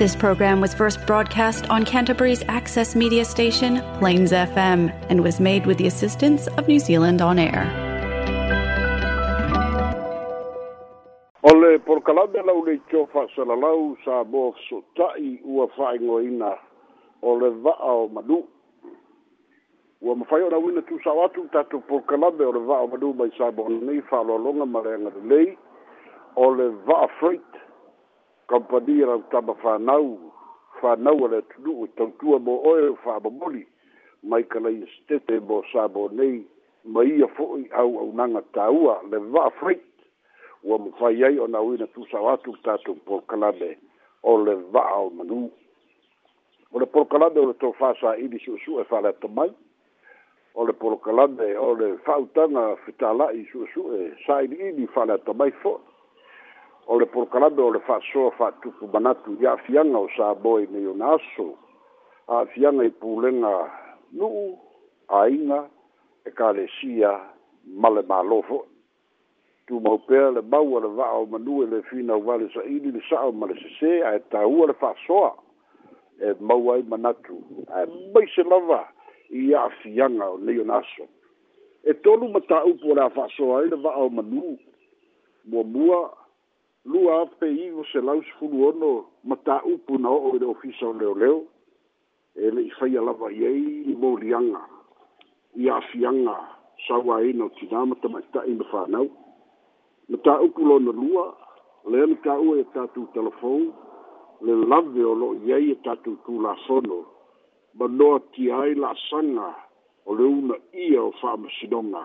This program was first broadcast on Canterbury's access media station, Plains FM, and was made with the assistance of New Zealand On Air. O le porkalame lau le tio whaasalalau sa mō sotai ua whaingoina o le vaa o manu. Ua mawhai o rawina tu sa watu tatu porkalame o le vaa o manu mai sa mō nei whaalolonga marenga lei o le vaa freight kompania rau tama whanau, whanau ala tunu o tautua mo oe o whamamoli, mai ka lai stete mo sabo nei, mai ia fo'i au au nanga tāua le vaa freit, ua mu whai ai o nau ina tusa watu tātou polkalame o le vaa o manu. O le polkalame o le tau whasa i ni su su e whale ato mai, o le polkalame o le whautanga whitala i su su e sa i ni i ni whale ato mai fo'i, o le porokalabe o le fa'asoa fa'atupu manatu i a'afiaga o sa boe mei ona aso a'afiaga i pulega nu'u aiga e kalesia ma le mālō fo'i tumau pea le maua le va'a o manue le finauvale sa'ili le sa'o ma le sesē ae tāua le fa'asoa e mau ai manatu ae maise lava i a'afiaga o nei ona aso e tolu matā'upu o le a fa'asoa ai le va'a o manu muamua lua ape ingo se lau se fulu ono ma ta upu na oo ele ofisa o leo leo ele i faya lava iei i morianga i afianga sawa ino e ti nama tama i ta ino whanau ma ta upu lo na lua le ane ka ue e tatu telefon le lave o lo iei e tatu tu la sono ma noa ti ai la sanga o le una ia o wha masidonga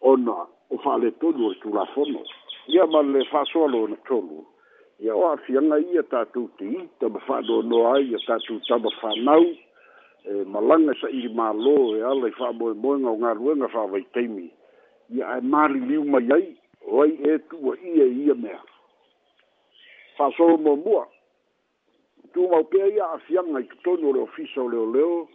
ona o wha le tonu o tu la sono ia ma le fa'asoalo ona tolu ia o afiaga ia tatou to ita ma fa'anoanoa ai a tatou tama fanau e malaga sa'ilimālō e ala i fa'amoemoega o nga fa'avaitaimi ia ae maliliu mai ai o ai e tua'ia i e ia mea fa'asoalo muamua tumau pea ia tu i totonu o le ofisa o leoleo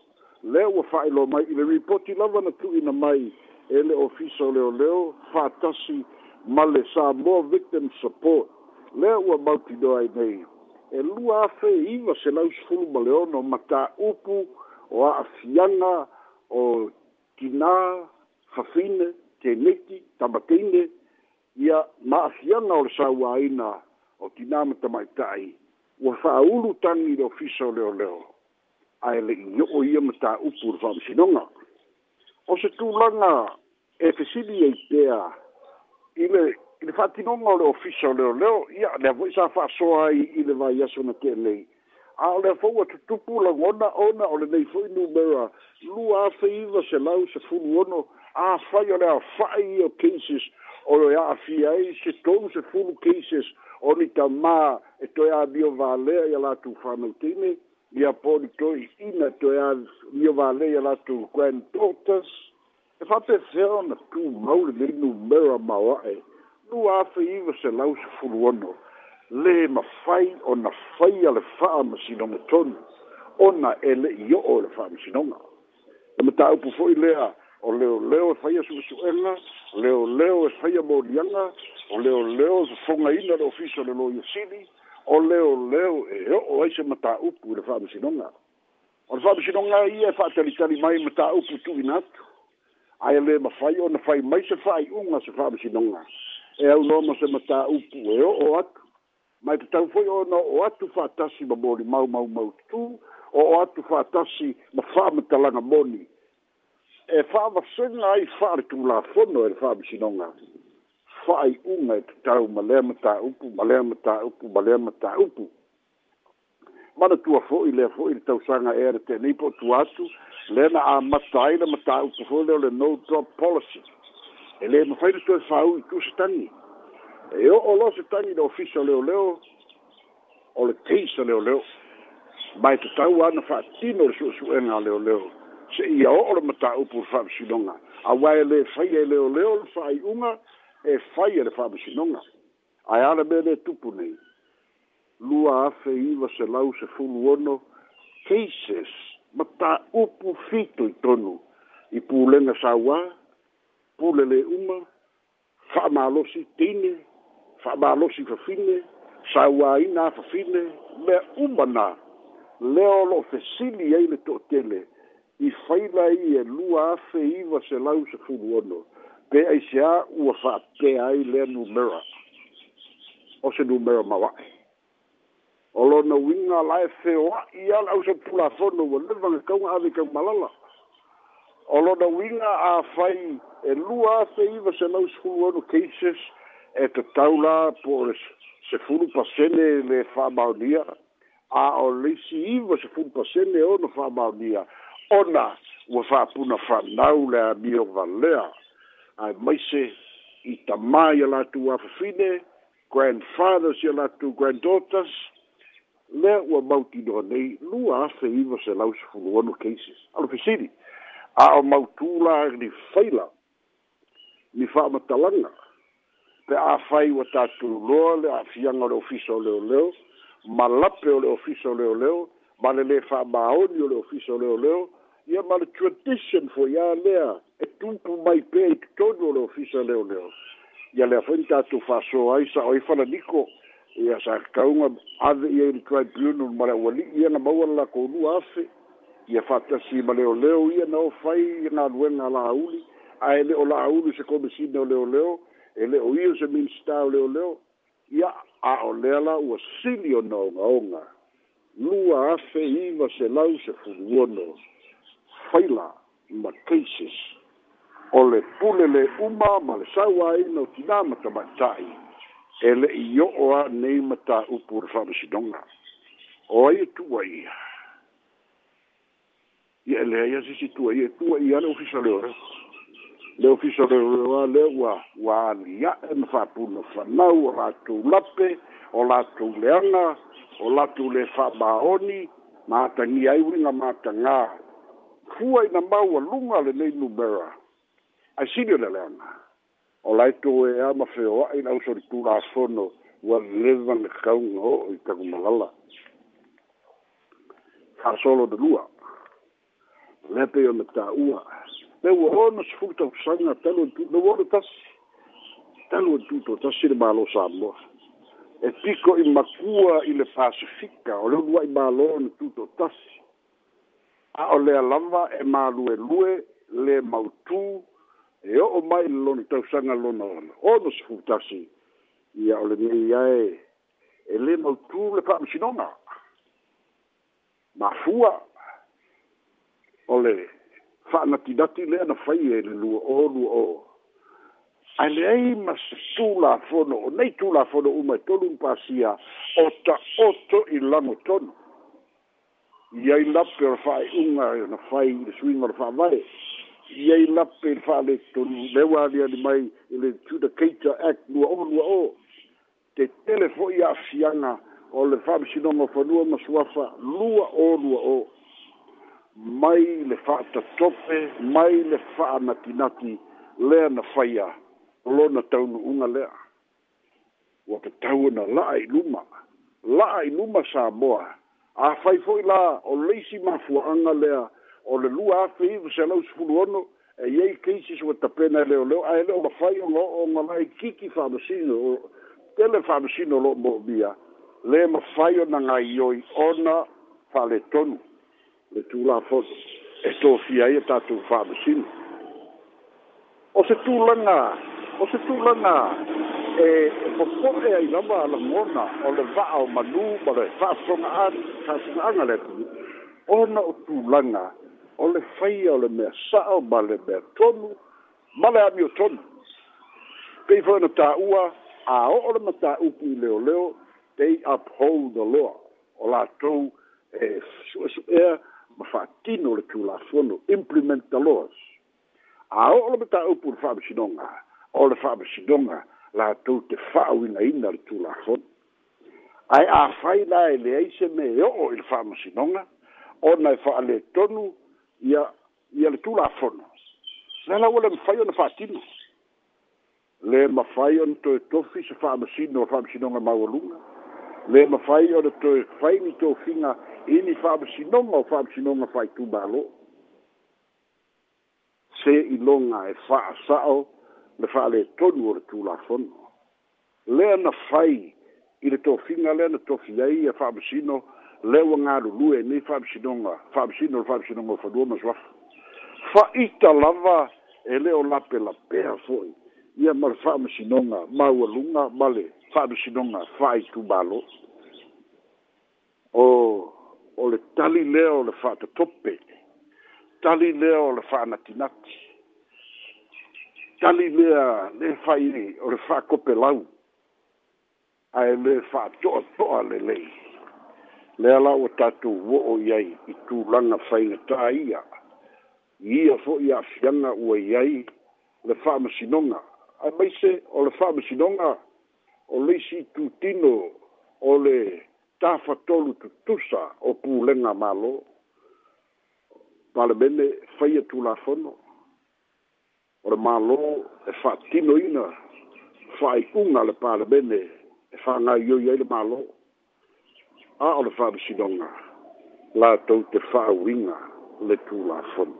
lea ua fa'ailoa mai i le ripoti lava na tu'uina mai e le ofisa o leoleo ma le mo Victim Support. le ua mauti do i nei. E lua afe iwa se lau sifulu ma leono ma ta upu o a afianga o kina, hafine, teneti, tamateine, ia ma afianga o le saua o kina ma tamaitai. Ua faa ulu tangi do fisa o leo leo. A ele iyo o ia ma upu o le O se tūlanga e fesili e itea ile ile fatti non ho le ufficio o le oleo ia le voi sa so ai i le vaiaso na ke'elei a o le afou atutupu lagona ona o lenei fo'i numera lua afeiva se lau se fulu ono afai o le fa io cases o le a'afia ai se tou se fu cases o ni tamā e toe amio valea ia latou fanautaine ia po ni toe'ina toe amio valea ia quen totas e fa'afeafea ona tumau lelinumera maoa'e lua afeiva se lau sefulu ono lē mafai ona faia le fa'amasinoga tonu ona e le'i o'o le fa'amasinoga e mataupu fo'i lea o leoleo e faia suʻesuʻega leoleo e faia molianga o leoleo e fofogaina le ofiso le lo iasili o leoleo e o'o ai se mataupu i le fa'amasinoga o le fa'amasinoga ia e fa'atalitali mai mataupu tu'uina atu ae lē mafai ona fai mai se fa'aiʻuga se fa'amasinoga e au loa ma se matā upu e o'o atu mai tatau foi ona o'o atu fa'atasi ma molimau mau mau tutū o'o atu fa'atasi ma fa'amatalaga moni e fa'avasega ai fa'aletulafono e le fa'amasinoga fa'aiʻuga e tatau ma lea matā upu ma lea matā upu ma lea matā upu mana tua fo'i lea fo'i le tausaga ea le tenei po otu atu le na amata ai le mataupu fo leo le no drop policy e lē mafai na toe fau i tu setagi e o'o loa setagi le ofisa leoleo o le teisa leoleo mae tatau ana fa'atino o le su'esu'ega a leoleo se'ia o'o le mataupu e le fa'amasinoga auā e lē fai e leoleo le fa'ai'uga e fai e le fa'amasinoga ae ale me lē tupu nei lua afe iwa se lau se fulu ono, cases, ma ta upu fito i tonu, i pūlenga sa wā, pūlele uma, wha maalosi tine, wha maalosi fafine, sa wā ina fafine, mea uma nā, leo lo fe sili eile tō tele, i whaila i e lua afe iwa se lau se fulu ono, pe aisea ua wha te ai lea numera, o se numera mawae o lona uiga lae feoa'i a le ausa pulafono ua le fagakauga afikau malala o lona uiga afai e lua afe iva se lau sefulu onu cases e te taula po se fulu sefulu pasene le maunia. a o leisi iva fulu pasene o maunia. ona fa'amaonia ona puna fa'apuna fanau le amio valea ae maise i tamā ia latou afafine grandfathers ia latou granddaughters lea ua mautinoa nei lua ase iva se lau sefuluonu cases alofesili a o mautula ni faila ni fa'amatalaga pe afai ua tatulu loa le afiaga o le ofisa o leoleo ma lape o le ofisa o leoleo ma le lē fa'amaoni o le ofisa o leoleo ia ma le tradition foi a lea e tupu mai pea i totonu o le ofisa leoleo ia lea foi ni tatou fa'asoa ai sa o i falaniko ia sa kaunga ave ia i kai pilunu mara wali ia na maua la kounu afe ia fata si maleo leo ia na o fai na luenga la auli a ele o la auli se komisina o leo leo ele o iu se minsta o leo leo ia a o leala ua sili o na onga onga lua afe iwa se lau se furuono faila ma keises o le pulele uma ma le sawa ina o tina matamatai ma e yo wa o'o a nei mata upu re fa'amasinoga o ai e tua ia ia e lea ia sisitua ya le tua ia le ofisa leore le wa wa ya ua ua alia'e ma fa'apuna fanau o latou lape o la latou leaga o latou le fa'amaoni matagia ai uiga matagā fua ina mau le nei numera aesili o le leaga o laito e a ma feo a ina uso di tu la sono ua leva me kaung o i tagu magala fa solo de lua lepe yo me ta ua pe ua hono se fukta usanga talo en tuto no wono tas talo en tuto tas sire malo sa mo e piko i makua i le pacifica o leo lua i malo en tuto tas a o lea lava e malue lue le mautu e o'o mai le lona tausaga lona ona ono se futasi ia o e, e le mei ae e lē mautū le fa'amasinoga mafua o le fa'anatinati lea na fai e le lua o lua o ae leai ma tulafono o nei tulafono uma e tolu ma pasia o ta'oto i lago tonu iai lape o le fa'aiʻuga na fai i le suiga o le fa'avae iai lape fa'aletolu lewa aliali mai tu le judicator act lua o lua o te telefoni fo'i a'afiaga o le fa'amasinoga fanua ma fa lua o lua o mai le fa'atotope mai le fa'anatinati lea na faia lona taunu'uga lea ua katau ona la'a i luma lai i luma sa moa afai fo'i la o le leisi mafua'aga lea o le lua afe iva se lau sefulu ono e iai cases ua tapena e leoleo ae le olafai o loo ogalai kiki famasino tele famasino loo moomia lē mafai ona gaioi ona faaletonu le tulafoni e tofia ia e tatou famasino o se tulaga o se tulaga e popoʻe ai lava alagona o le va'a o manū ma le fa'afoga a fa'afogaaga le atu ona o tulaga o le faia o le mea saʻo ma le mea tonu ma le amio tonu pei foi ona tāua ao'o le matāupu i leoleo they uphold the law o latou e suʻesuʻea ma fa'atino le tulafono implement the laws ao'o le matāupu le fa'amasinoga o le fa'amasinoga latou te fa'auinaina le tulafono ae afai la e leai se me o'o i le fa'amasinoga ona e fa'aletonu ia ia le tulafono le lau le mafai ona faatino le mafai ona toetofi se faamasino le faamasinoga maualuga le mafai ona toe faini tofiga ini faamasinoga o faamasinoga faaitumālo se iloga e faasa'o le faaletonu o le tulafono lea na fai i le tofiga lea na tofi ai e faamasino le wa nga lu lu e ni fa bi shidonga fa bi shidon fa bi shidonga fa do ma swa fa ita lava e le o la pe la pe a foi ia mar fa bi shidonga ma wa lunga ma le fa bi shidonga fa i tu balo o o le tali le o le fa ta tope tali le o le fa na tinati tali le a le fa i o le fa kope lau a e le fa to to le lei le ala o tatu wo o yai i tu langa whainga ta ia. Ia fo i a fianga ua yai le whaama sinonga. Ai maise o le whaama sinonga o leisi tu tino o le tafa tolu tu tusa o pu lenga malo. Pale bene whaia tu la fono. O le malo e wha tino ina whaikunga le pale bene e whanga yoi le malo. Pale bene a o le fa'amasinoga latou te fa'auiga le tulafono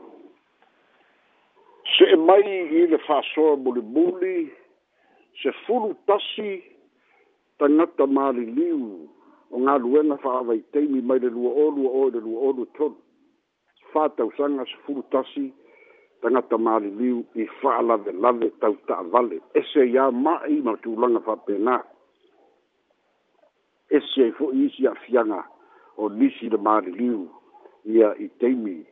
se'e mai i le fa'asoa mulimuli se fulu tasi tagata maliliu o galuega fa'avaiteimi mai le lua olua o i le lua olu tolu fatausaga se fulu tasi tagata maliliu i fa'alavelave tau ta'avale ese iā ma'i ma tulaga fa'apenā esi ai fo'i isi afiaga o nisi le maliliu ia i teimi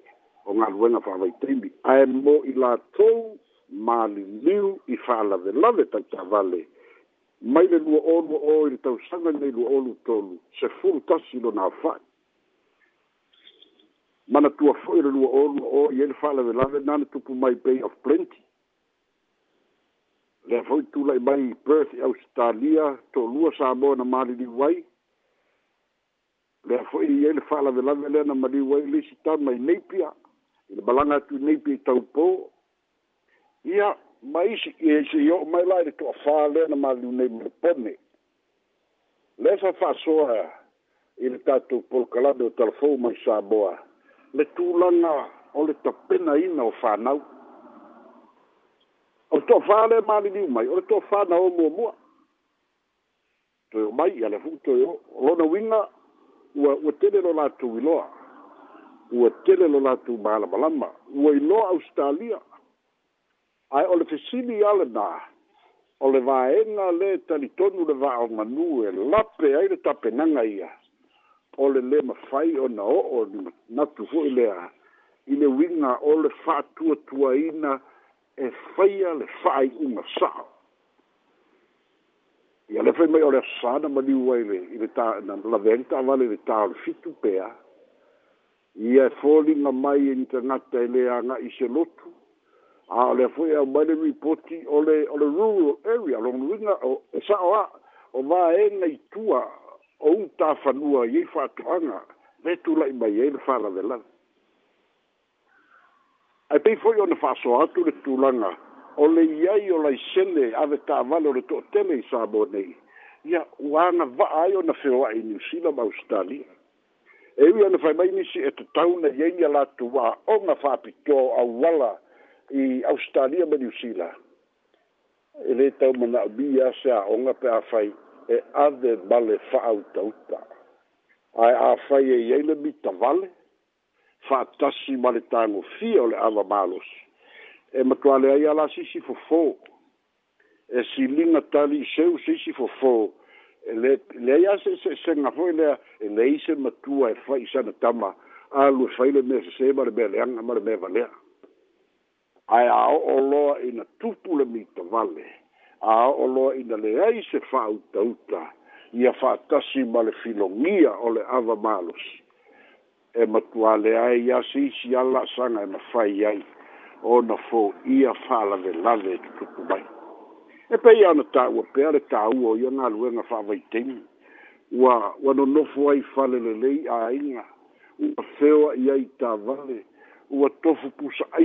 o galuega fa'avaiteimi ae mo i latou maliliu i fa'alavelave taitavale mai le lua olua o i le tausaga inai lua olu tolu sefulu tasi lona afa'i manatua fo'i le lua olua o i ai le fa'alavelave na le tupu mai bay of plenty le foi tu lai mai Perth i Australia to lua sa mo na mali di wai le foi i ele fala de la vele na mali wai le sita mai nepia le balanga tu nepia tau po ia mai si ki e si yo mai lai to fa le na mali ne me pone le sa fa so i le tatu pol kalabe o talfo mai sa boa le tu langa o le tapena ina o fa nau o to fa le mani ni mai o to fa na o mo mo to yo mai ya le fu to yo lo na winga wa wa tele lo la tu lo wa tele lo la tu ma la ma la ma wa i lo australia ai o le fisili ala na o le va e na le tali tonu le va o manu e la pe ai le tape na nga ia o le le ma fai o na o o na tu fu ile a ile winga o le fa tu tu ina e faia le fai unga sa'a. Ia le fai mai o le asana ma liu ai le, i le ta, na la venta avale le ta le fitu pea, ia e fōlinga mai e ni te ngata e lea nga i lotu, a le fai au mai le ripoti o le, o le rural area, long ringa, o, e sa'a wa, o va e nga i tua, o un ta fanua i e fa'a tuanga, vetu la i mai e le fa'a la ai pei foi ona faso atu le tulanga o le iai o laisele ave tavale o le toʻatele i sa mo nei ia ua na va'a ai ona feoa'i niusila ma australia e ui ona faimai nisi e tatau na iai ia latu a'oga fa'apitoa o auala i australia ma niusila e lē tau mana'umi ia se a'oga pe afai e ave male fa'autauta ae afai e iai le mitavale fa'atasi ma le tagofia o le ava malos e matuale ai la sisi fofō e siliga tali i seu sisi fofō e le se se se'esega fo'i lea e lei se matua e fai sana tama lu fai le mea sesē ma le mea leaga ma le mea a a o loa ina tupu le a o loa ina leai se uta ia fa'atasi ma le filogia o le ava malosi e matua le ai ia si si ala sanga e mawhai ai o na fō ia whāla ve lave e tutupu mai. E pei ana tāua pēr le tāua o ia ngā luenga whāwai tēngi. Ua, ua no nofo ai whale le lei a inga. Ua whewa ia i tā vale. Ua tofu pusa ai.